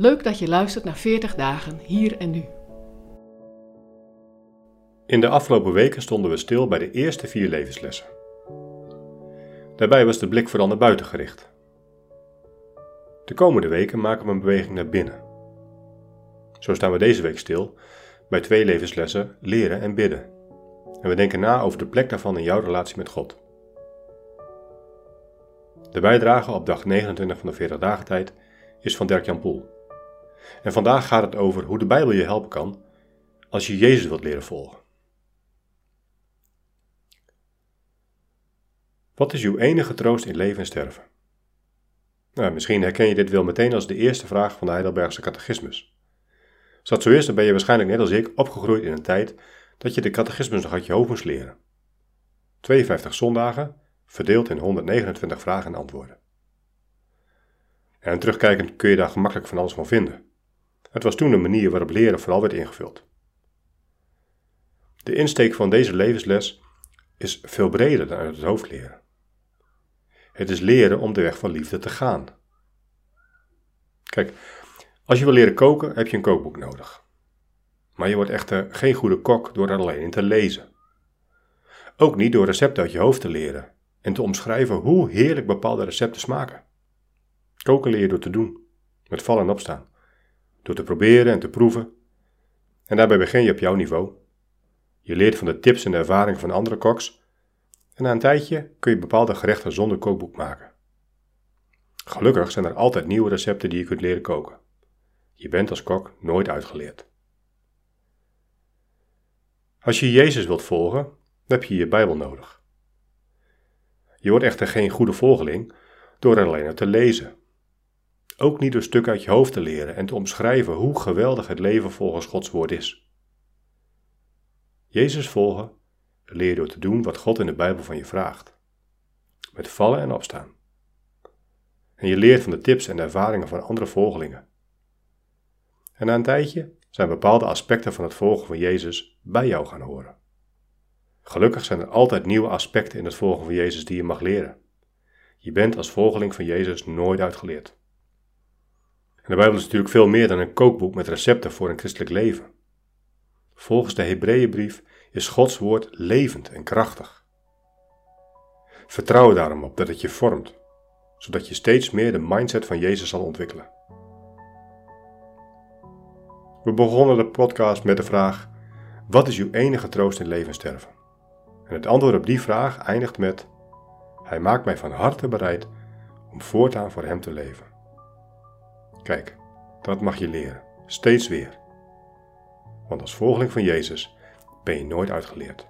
Leuk dat je luistert naar 40 dagen hier en nu. In de afgelopen weken stonden we stil bij de eerste vier levenslessen. Daarbij was de blik vooral naar buiten gericht. De komende weken maken we een beweging naar binnen. Zo staan we deze week stil bij twee levenslessen leren en bidden. En we denken na over de plek daarvan in jouw relatie met God. De bijdrage op dag 29 van de 40 dagen tijd is van Dirk-Jan Poel. En vandaag gaat het over hoe de Bijbel je helpen kan als je Jezus wilt leren volgen. Wat is uw enige troost in leven en sterven? Nou, misschien herken je dit wel meteen als de eerste vraag van de Heidelbergse catechismus. Als dat zo is, dan ben je waarschijnlijk net als ik opgegroeid in een tijd dat je de catechismus nog uit je hoofd moest leren. 52 zondagen, verdeeld in 129 vragen en antwoorden. En terugkijkend kun je daar gemakkelijk van alles van vinden. Het was toen een manier waarop leren vooral werd ingevuld. De insteek van deze levensles is veel breder dan uit het hoofd leren. Het is leren om de weg van liefde te gaan. Kijk, als je wil leren koken heb je een kookboek nodig. Maar je wordt echter geen goede kok door er alleen in te lezen. Ook niet door recepten uit je hoofd te leren en te omschrijven hoe heerlijk bepaalde recepten smaken. Koken leer je door te doen, met vallen en opstaan, door te proberen en te proeven. En daarbij begin je op jouw niveau. Je leert van de tips en de ervaringen van andere koks en na een tijdje kun je bepaalde gerechten zonder kookboek maken. Gelukkig zijn er altijd nieuwe recepten die je kunt leren koken. Je bent als kok nooit uitgeleerd. Als je Jezus wilt volgen, heb je je Bijbel nodig. Je wordt echter geen goede volgeling door alleen te lezen. Ook niet door stukken uit je hoofd te leren en te omschrijven hoe geweldig het leven volgens Gods woord is. Jezus volgen leer je door te doen wat God in de Bijbel van je vraagt. Met vallen en opstaan. En je leert van de tips en de ervaringen van andere volgelingen. En na een tijdje zijn bepaalde aspecten van het volgen van Jezus bij jou gaan horen. Gelukkig zijn er altijd nieuwe aspecten in het volgen van Jezus die je mag leren. Je bent als volgeling van Jezus nooit uitgeleerd. De Bijbel is natuurlijk veel meer dan een kookboek met recepten voor een christelijk leven. Volgens de Hebreeënbrief is Gods woord levend en krachtig. Vertrouw er daarom op dat het je vormt, zodat je steeds meer de mindset van Jezus zal ontwikkelen. We begonnen de podcast met de vraag: Wat is uw enige troost in leven en sterven? En het antwoord op die vraag eindigt met: Hij maakt mij van harte bereid om voortaan voor Hem te leven. Kijk, dat mag je leren, steeds weer. Want als volgeling van Jezus ben je nooit uitgeleerd.